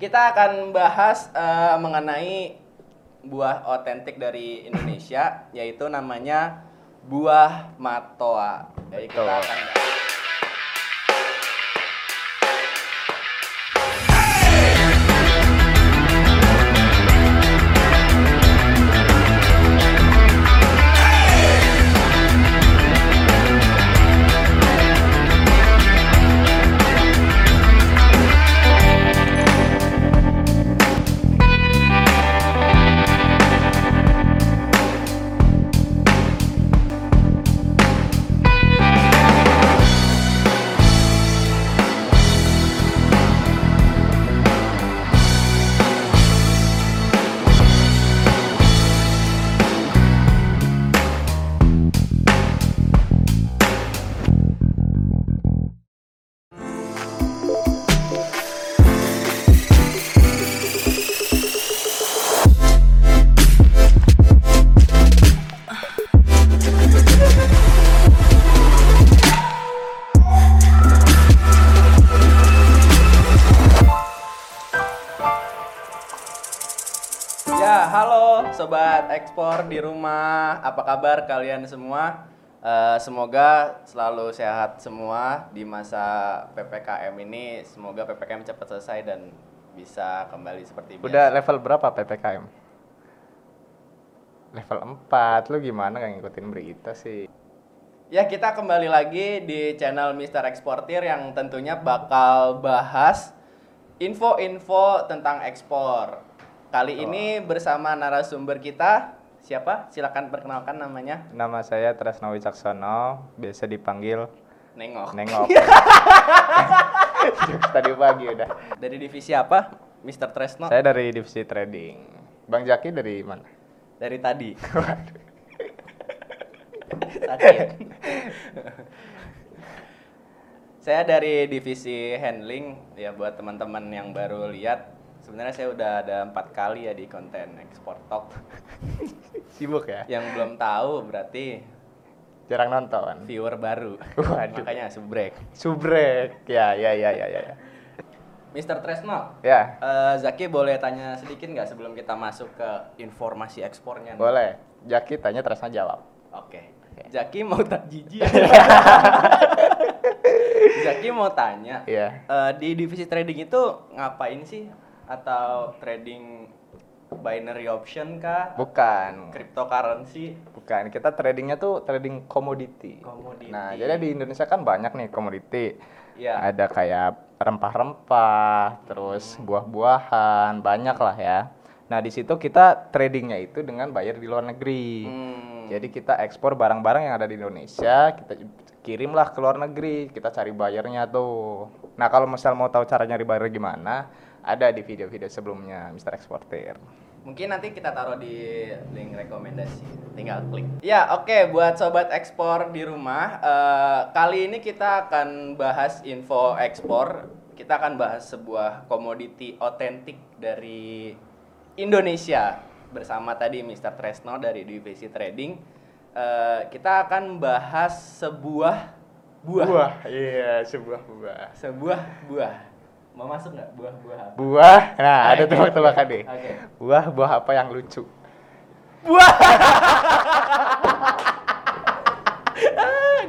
Kita akan bahas eh, mengenai buah otentik dari Indonesia, yaitu namanya buah matoa. Jadi kita akan ekspor di rumah. Apa kabar kalian semua? Eh, semoga selalu sehat semua di masa PPKM ini. Semoga PPKM cepat selesai dan bisa kembali seperti biasa. Udah level berapa PPKM? Level 4. Lu gimana gak ngikutin berita sih? Ya, kita kembali lagi di channel Mister Eksportir yang tentunya bakal bahas info-info tentang ekspor. Kali ini bersama narasumber kita, siapa? Silakan perkenalkan namanya. Nama saya Tresno Wicaksono, biasa dipanggil Nengok. Nengok. Tadi pagi udah. Dari divisi apa? Mister Tresno? Saya dari divisi trading. Bang Jaki dari mana? Dari tadi. Sakit. saya dari divisi handling ya buat teman-teman yang baru lihat sebenarnya saya udah ada empat kali ya di konten ekspor talk Sibuk ya? yang belum tahu berarti Jarang nonton. viewer baru Waduh. makanya subrek Subrek. Ya, ya, ya, ya, ya. ya. Mister Tresno Ya, eh, Zaki boleh tanya sedikit nggak sebelum kita masuk ke informasi ekspornya nih? boleh. Jaki tanya Tresno jawab. Oke. Zaki mau tak jijik. Zaki mau tanya, Iya. eh, di divisi trading itu ngapain sih? Atau trading binary option kah? Bukan. Cryptocurrency? Bukan, kita tradingnya tuh trading komoditi. Komoditi. Nah, jadi di Indonesia kan banyak nih komoditi. Iya. Ada kayak rempah-rempah, terus buah-buahan, banyak lah ya. Nah, di situ kita tradingnya itu dengan bayar di luar negeri. Hmm. Jadi kita ekspor barang-barang yang ada di Indonesia, kita kirimlah ke luar negeri, kita cari bayarnya tuh. Nah, kalau misal mau tahu cara nyari bayar gimana, ada di video-video sebelumnya Mr. Exporter. Mungkin nanti kita taruh di link rekomendasi, tinggal klik. Ya, oke buat sobat ekspor di rumah, eh, kali ini kita akan bahas info ekspor. Kita akan bahas sebuah komoditi otentik dari Indonesia bersama tadi Mr. Tresno dari divisi trading. Eh, kita akan bahas sebuah buah. iya, sebuah buah. Sebuah buah. Mau masuk nggak buah-buah apa? Buah, nah ada Oke. tebak-tebakan deh. Oke. Buah, buah apa yang lucu? Buah.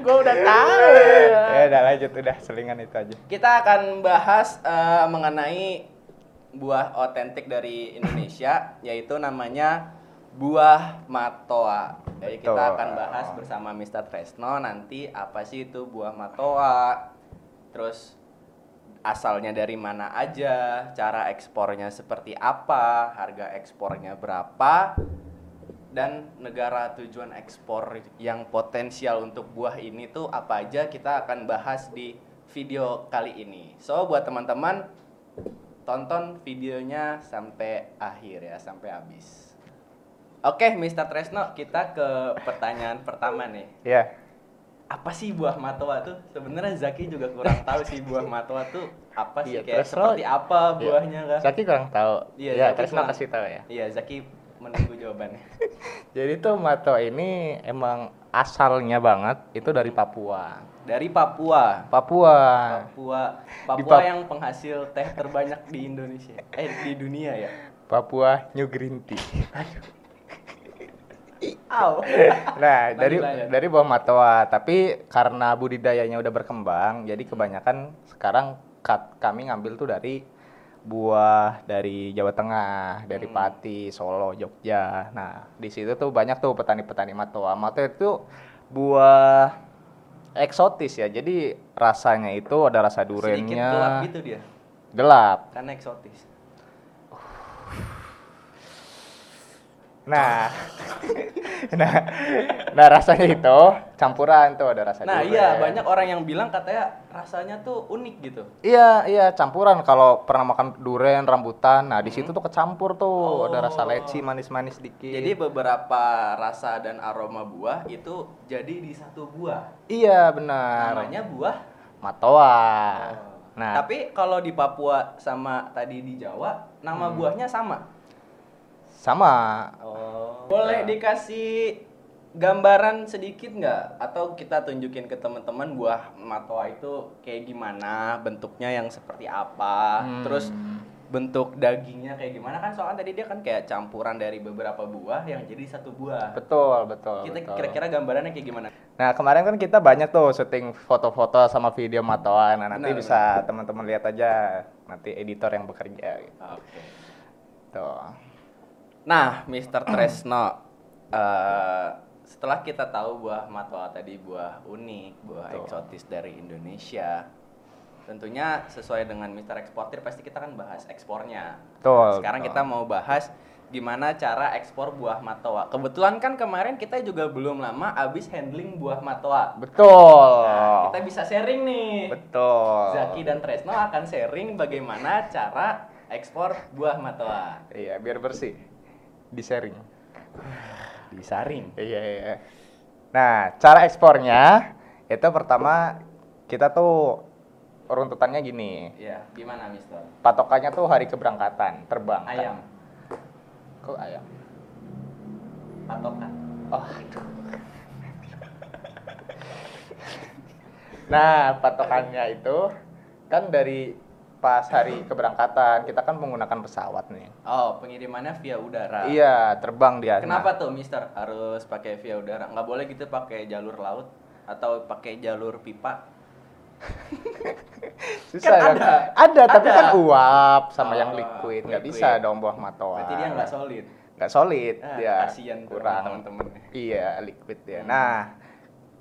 gue udah tahu. Ya udah lanjut, udah selingan itu aja. Kita akan bahas eh, mengenai buah otentik dari Indonesia, yaitu namanya buah matoa. Jadi kita Betul. akan bahas bersama Mr. Tresno nanti apa sih itu buah matoa, terus asalnya dari mana aja, cara ekspornya seperti apa, harga ekspornya berapa, dan negara tujuan ekspor yang potensial untuk buah ini tuh apa aja kita akan bahas di video kali ini. So buat teman-teman tonton videonya sampai akhir ya, sampai habis. Oke, Mr. Tresno, kita ke pertanyaan pertama nih. Ya, Apa sih buah matoa tuh? Sebenarnya Zaki juga kurang tahu sih buah matoa tuh apa sih Iya, kayak seperti apa buahnya kah? Zaki kurang tahu. Iya, ya, terus kurang- kasih tahu ya. Iya, Zaki menunggu jawabannya. Jadi tuh mato ini emang asalnya banget itu dari Papua. dari Papua. Papua. Papua, Papua Pap- yang penghasil teh terbanyak di Indonesia. Eh di dunia ya. Papua New Green Tea. Nah, dari lanjut. dari buah matoa, tapi karena budidayanya udah berkembang, jadi kebanyakan sekarang kat- kami ngambil tuh dari buah dari Jawa Tengah, dari Hmm. Pati, Solo, Jogja. Nah, di situ tuh banyak tuh petani-petani matoa. Matoa itu buah eksotis ya. Jadi rasanya itu ada rasa Sedikit durennya. gelap gitu dia. Gelap. Karena eksotis. Nah, nah, nah rasanya itu campuran tuh ada rasa Nah, durian. iya banyak orang yang bilang katanya rasanya tuh unik gitu. Iya, iya campuran. Kalau pernah makan durian, rambutan, nah di situ tuh kecampur tuh ada rasa Hmm. Oh. leci manis-manis dikit. Jadi beberapa rasa dan aroma buah itu jadi di satu buah. iya benar. Namanya buah. Matoa. Oh. Nah, Tapi kalau di Papua sama tadi di Jawa, nama Hmm. buahnya sama. Sama. Oh. Boleh dikasih gambaran sedikit nggak? Atau kita tunjukin ke teman-teman buah matoa itu kayak gimana, bentuknya yang seperti apa, Hmm. terus bentuk dagingnya kayak gimana kan soalnya tadi dia kan kayak campuran dari beberapa buah yang jadi satu buah. Betul, betul. Kita kira-kira gambarannya kayak gimana? Nah, kemarin kan kita banyak tuh syuting foto-foto sama video Matoa. Nah, nanti Benar, bisa teman-teman lihat aja nanti editor yang bekerja gitu. Oke. Tuh. Nah, Mr. Tresno, eh, setelah kita tahu buah matoa tadi buah unik, buah Betul. eksotis dari Indonesia, tentunya sesuai dengan Mr. Eksportir pasti kita kan bahas ekspornya. Betul, Sekarang betul. kita mau bahas gimana cara ekspor buah matoa. Kebetulan kan kemarin kita juga belum lama abis handling buah matoa. Betul. Nah, kita bisa sharing nih. Betul. Zaki dan Tresno akan sharing bagaimana cara ekspor buah matoa. Iya, biar bersih. Di sharing. Disaring. Iya, iya. Nah, cara ekspornya itu pertama kita tuh runtutannya gini. Ya, gimana Mister? Patokannya tuh hari keberangkatan, terbang. kan. Ayam, Kok ayam? patokan. Oh, aduh. Nah, patokannya itu kan dari pas hari keberangkatan kita kan menggunakan pesawat nih. Oh, pengirimannya via udara. Iya, terbang dia. Kenapa tuh Mister harus pakai via udara? Nggak boleh gitu pakai jalur laut atau pakai jalur pipa? Susah Kan kan? ada. Ada, tapi Ada. kan uap sama yang Oh, liquid. Nggak bisa dong buah matoa. Berarti dia nggak solid. Nggak solid, Ah, dia kasihan kurang. teman-teman. Iya, liquid dia. Hmm. Nah,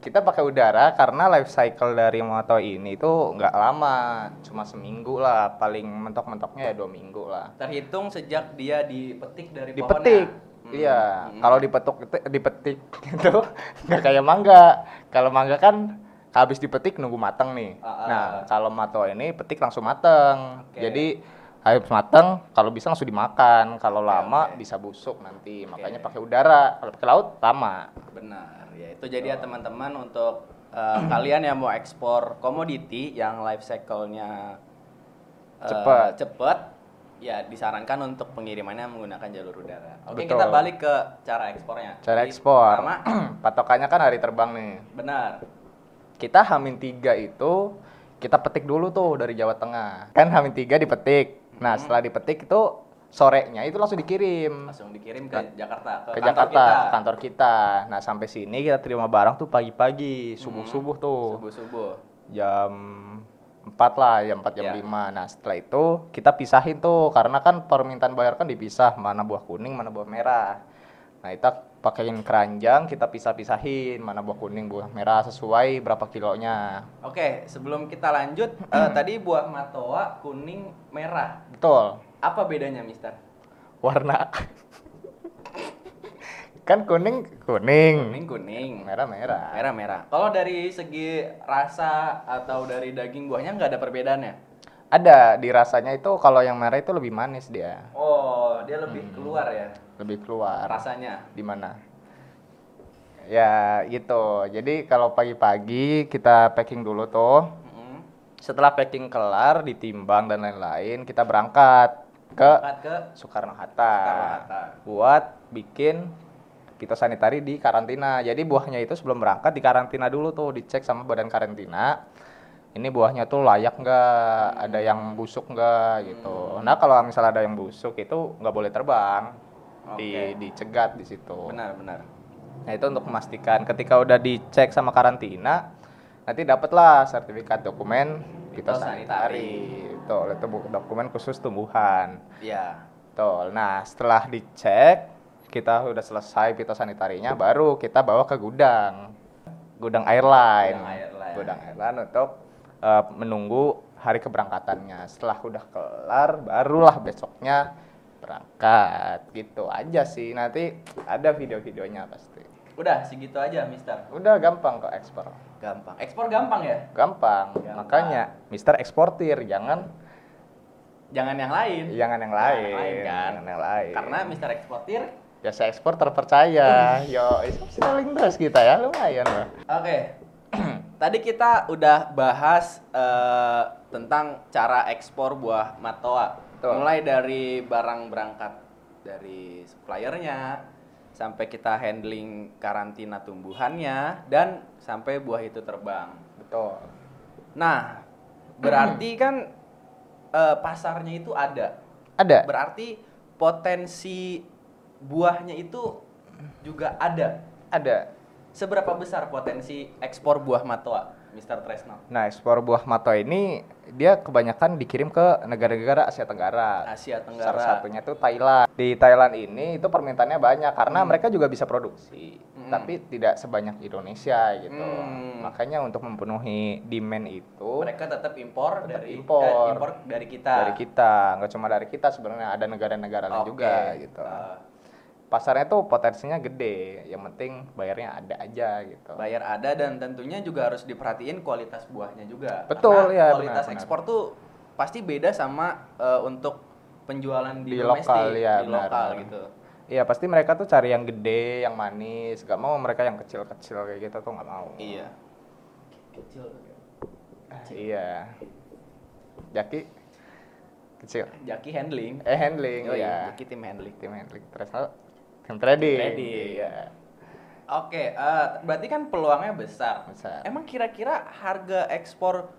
kita pakai udara karena life cycle dari motor ini itu nggak lama, cuma seminggu lah, paling mentok-mentoknya ya dua minggu lah. Terhitung sejak dia dipetik dari Dipetik, pohonnya. Hmm. iya. Hmm. Kalau dipetuk itu dipetik itu nggak kayak mangga. Kalau mangga kan habis dipetik nunggu mateng nih. Ah, ah. Nah, kalau mato ini petik langsung mateng. Oke. Jadi habis mateng, kalau bisa langsung dimakan. Kalau Oke, lama oke. bisa busuk nanti. Oke. Makanya pakai udara. Kalau pakai laut lama. Benar, ya itu jadi ya teman-teman untuk eh, kalian yang mau ekspor komoditi yang life cycle-nya eh, Cepet. cepet, ya disarankan untuk pengirimannya menggunakan jalur udara. Oke, Betul. kita balik ke cara ekspornya. Cara Jadi, ekspor. Pertama, Patokannya kan hari terbang nih. benar. Kita Hamin 3 itu kita petik dulu tuh dari Jawa Tengah. Kan Hamin 3 dipetik. Nah, Hmm. setelah dipetik itu sorenya itu langsung dikirim Langsung dikirim ke Jakarta, ke, ke kantor Jakarta, kita. ke kantor kita. Nah, sampai sini kita terima barang tuh pagi-pagi, subuh-subuh tuh. Subuh-subuh. Jam 4 lah, jam 4 jam. 5. Nah, setelah itu kita pisahin tuh karena kan permintaan bayar kan dipisah, mana buah kuning, mana buah merah. Nah, kita pakein keranjang, kita pisah-pisahin mana buah kuning, buah merah sesuai berapa kilonya. Oke, sebelum kita lanjut, eh, tadi buah matoa kuning merah. Betul. Apa bedanya, Mister? Warna. kan kuning kuning, Kuning kuning, merah merah. merah merah. Kalau dari segi rasa atau dari daging buahnya nggak ada perbedaannya. Ada di rasanya itu kalau yang merah itu lebih manis dia, Oh, dia lebih Hmm. keluar ya lebih keluar. rasanya. Di mana? Ya gitu. Jadi kalau pagi-pagi kita packing dulu tuh. Setelah packing kelar, ditimbang dan lain-lain, kita berangkat ke Berangkat ke Soekarno Hatta. Buat bikin fitosanitari di karantina. Jadi buahnya itu sebelum berangkat di karantina dulu tuh, dicek sama badan karantina. Ini buahnya tuh layak nggak, ada yang busuk nggak gitu. Nah kalau misalnya ada yang busuk itu nggak boleh terbang, di Oke. dicegat di situ. Benar, benar. Nah itu untuk memastikan ketika udah dicek sama karantina, nanti dapatlah sertifikat dokumen fitosanitari. Betul, itu bu- dokumen khusus tumbuhan. Iya. Betul. Nah setelah dicek, kita udah selesai fitosanitarinya, baru kita bawa ke gudang, gudang airline. Gudang airline. Gudang airline untuk eh, menunggu hari keberangkatannya. Setelah udah kelar, barulah besoknya berangkat. Gitu aja sih. Nanti ada video-videonya pasti. Udah segitu aja, Mister. Udah gampang kok ekspor. Gampang. Ekspor gampang ya? Gampang. Gampang. Makanya Mister eksportir, jangan Jangan yang lain. jangan yang Jangan lain. yang lain, kan? Jangan yang lain. Karena Mister eksportir. jasa ekspor terpercaya. Yo, selling terus kita ya, lumayan loh. Oke. Tadi kita udah bahas eh, tentang cara ekspor buah matoa. Betul. Mulai dari barang berangkat dari suppliernya sampai kita handling karantina tumbuhannya dan sampai buah itu terbang. Betul. Nah, berarti kan eh, pasarnya itu ada. Ada. Berarti potensi buahnya itu juga ada. Ada. Seberapa besar potensi ekspor buah matoa, Mr. Tresno? Nah, ekspor buah mato ini dia kebanyakan dikirim ke negara-negara Asia Tenggara. Asia Tenggara. Salah satunya tuh Thailand. Di Thailand ini itu permintaannya banyak karena mereka juga bisa produksi, Hmm. tapi tidak sebanyak Indonesia gitu. Hmm. Makanya untuk memenuhi demand itu Mereka tetap impor Tetap dari impor. eh, impor dari kita. dari kita, nggak cuma dari kita sebenarnya ada negara-negara lain Oke. juga gitu. Eh, Pasarnya tuh potensinya gede, yang penting bayarnya ada aja gitu. bayar ada dan tentunya juga harus diperhatiin kualitas buahnya juga. Betul, Karena ya, Kualitas benar, ekspor tuh pasti beda sama eh, untuk penjualan di, Di domestik, lokal, ya, di benar, lokal benar. gitu. Iya pasti mereka tuh cari yang gede, yang manis, gak mau mereka yang kecil-kecil kayak gitu tuh nggak mau. Iya. Kecil. Ah, Iya. Jaki kecil. Jaki handling. Eh handling, Oh iya. Jaki tim handling. Tim handling. Terus tim trading. Trading. Iya. Oke, eh, berarti kan peluangnya besar. Besar. Emang kira-kira harga ekspor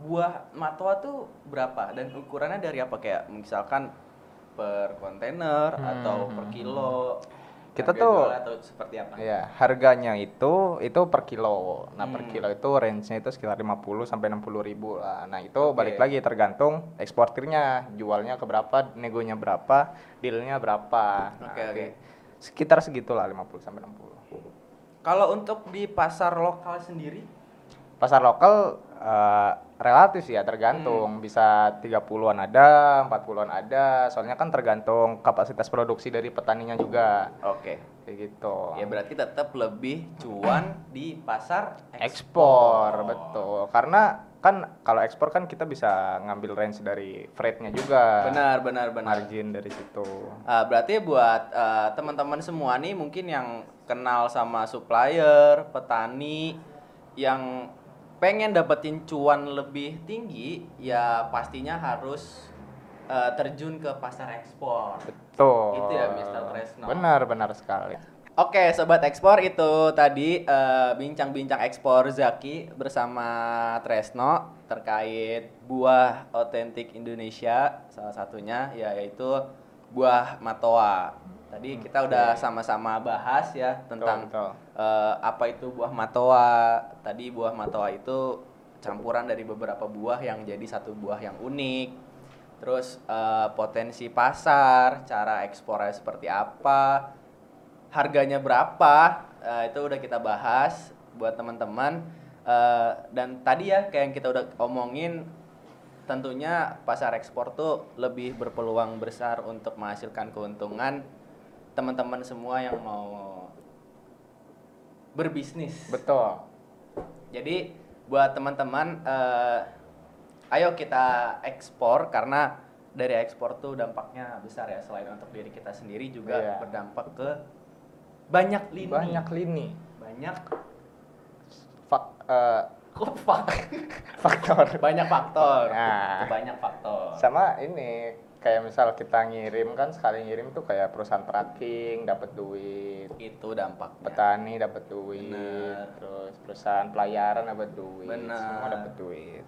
buah matoa tuh berapa dan ukurannya dari apa kayak misalkan per kontainer Hmm, atau hmm, per hmm. kilo? Kita harga tuh- atau seperti apa? Iya, harganya itu itu per kilo. Nah, per Hmm. kilo itu range-nya itu sekitar 50 sampai 60 ribu lah. Nah, itu Oke. balik lagi tergantung eksportirnya, jualnya ke berapa, negonya berapa, dealnya berapa. Nah, Oke, oke. Sekitar segitulah 50 sampai 60. Kalau untuk di pasar lokal sendiri, Pasar lokal eh, relatif sih ya, tergantung. Bisa 30-an ada, 40-an ada. Soalnya kan tergantung kapasitas produksi dari petaninya juga. oke. Kayak gitu. Ya berarti tetap lebih cuan di pasar ekspor betul karena kan kalau ekspor kan kita bisa ngambil range dari freight-nya juga Benar, benar, benar. margin dari situ Ah, berarti buat eh, teman-teman semua nih mungkin yang kenal sama supplier, petani yang pengen dapetin cuan lebih tinggi, ya pastinya harus eh, terjun ke pasar ekspor. betul Itu ya, Mr. Tresno. benar benar sekali Oke, sobat ekspor itu tadi eh, bincang-bincang ekspor Zaki bersama Tresno terkait buah otentik Indonesia salah satunya ya, yaitu buah matoa. Tadi kita udah sama-sama bahas ya tentang betul. eh, apa itu buah matoa. Tadi buah matoa itu campuran dari beberapa buah yang jadi satu buah yang unik. Terus eh, potensi pasar, cara ekspornya seperti apa, harganya berapa, eh, itu udah kita bahas buat teman-teman. Eh, dan tadi ya kayak yang kita udah omongin, tentunya pasar ekspor tuh lebih berpeluang besar untuk menghasilkan keuntungan teman-teman semua yang mau berbisnis. betul Jadi buat teman-teman, eh, ayo kita ekspor karena dari ekspor tuh dampaknya besar ya selain untuk diri kita sendiri juga Iya. berdampak ke banyak lini. banyak lini Banyak Fak, eh, kok fak- faktor banyak faktor. Nah. Banyak faktor. sama ini kayak misal kita ngirim kan sekali ngirim tuh kayak perusahaan tracking dapat duit Itu dampaknya. petani dapat duit Bener. terus perusahaan pelayaran dapat duit Bener. semua dapat duit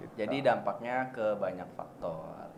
Gitu. Jadi dampaknya ke banyak faktor.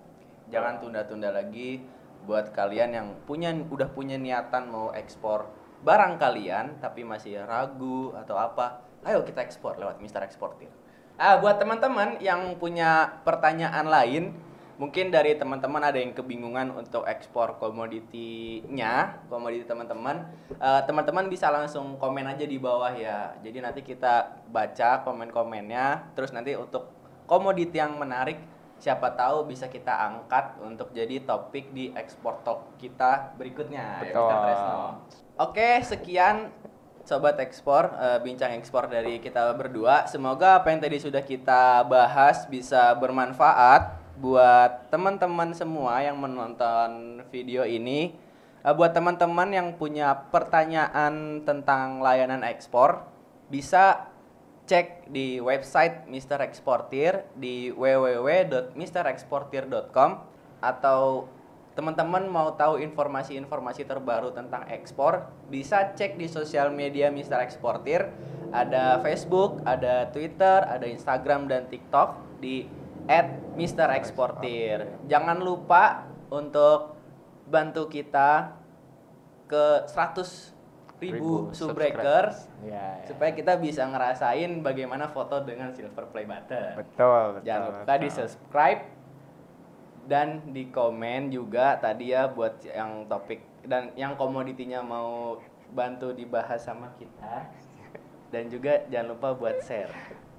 Jangan tunda-tunda lagi buat kalian yang punya udah punya niatan mau ekspor barang kalian tapi masih ragu atau apa. Ayo kita ekspor lewat Mister Eksportir. Ah, buat teman-teman yang punya pertanyaan lain, mungkin dari teman-teman ada yang kebingungan untuk ekspor komoditinya, komoditi teman-teman, eh, teman-teman bisa langsung komen aja di bawah ya. Jadi nanti kita baca komen-komennya, terus nanti untuk komoditi yang menarik siapa tahu bisa kita angkat untuk jadi topik di ekspor talk kita berikutnya ya Betul. Mr. Tresno. Oke, sekian sobat ekspor eh, bincang ekspor dari kita berdua. Semoga apa yang tadi sudah kita bahas bisa bermanfaat buat teman-teman semua yang menonton video ini. Eh, buat teman-teman yang punya pertanyaan tentang layanan ekspor bisa cek di website Mr. Eksportir di www.mrexportir.com atau teman-teman mau tahu informasi-informasi terbaru tentang ekspor bisa cek di sosial media Mr. Eksportir ada Facebook, ada Twitter, ada Instagram dan TikTok di @mreksportir. Jangan lupa untuk bantu kita ke 100 ribu subbreakers ya, ya. supaya kita bisa ngerasain bagaimana foto dengan silver play button. betul betul Jangan lupa di subscribe dan di komen juga tadi ya buat yang topik dan yang komoditinya mau bantu dibahas sama kita dan juga jangan lupa buat share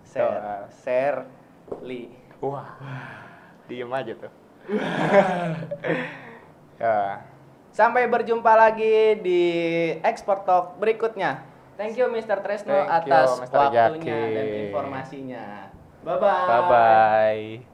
share Betul. share li wah diem aja tuh ya sampai berjumpa lagi di export talk berikutnya thank you Mr. Tresno Thank you, atas Mr. waktunya Jaki. dan informasinya bye bye bye bye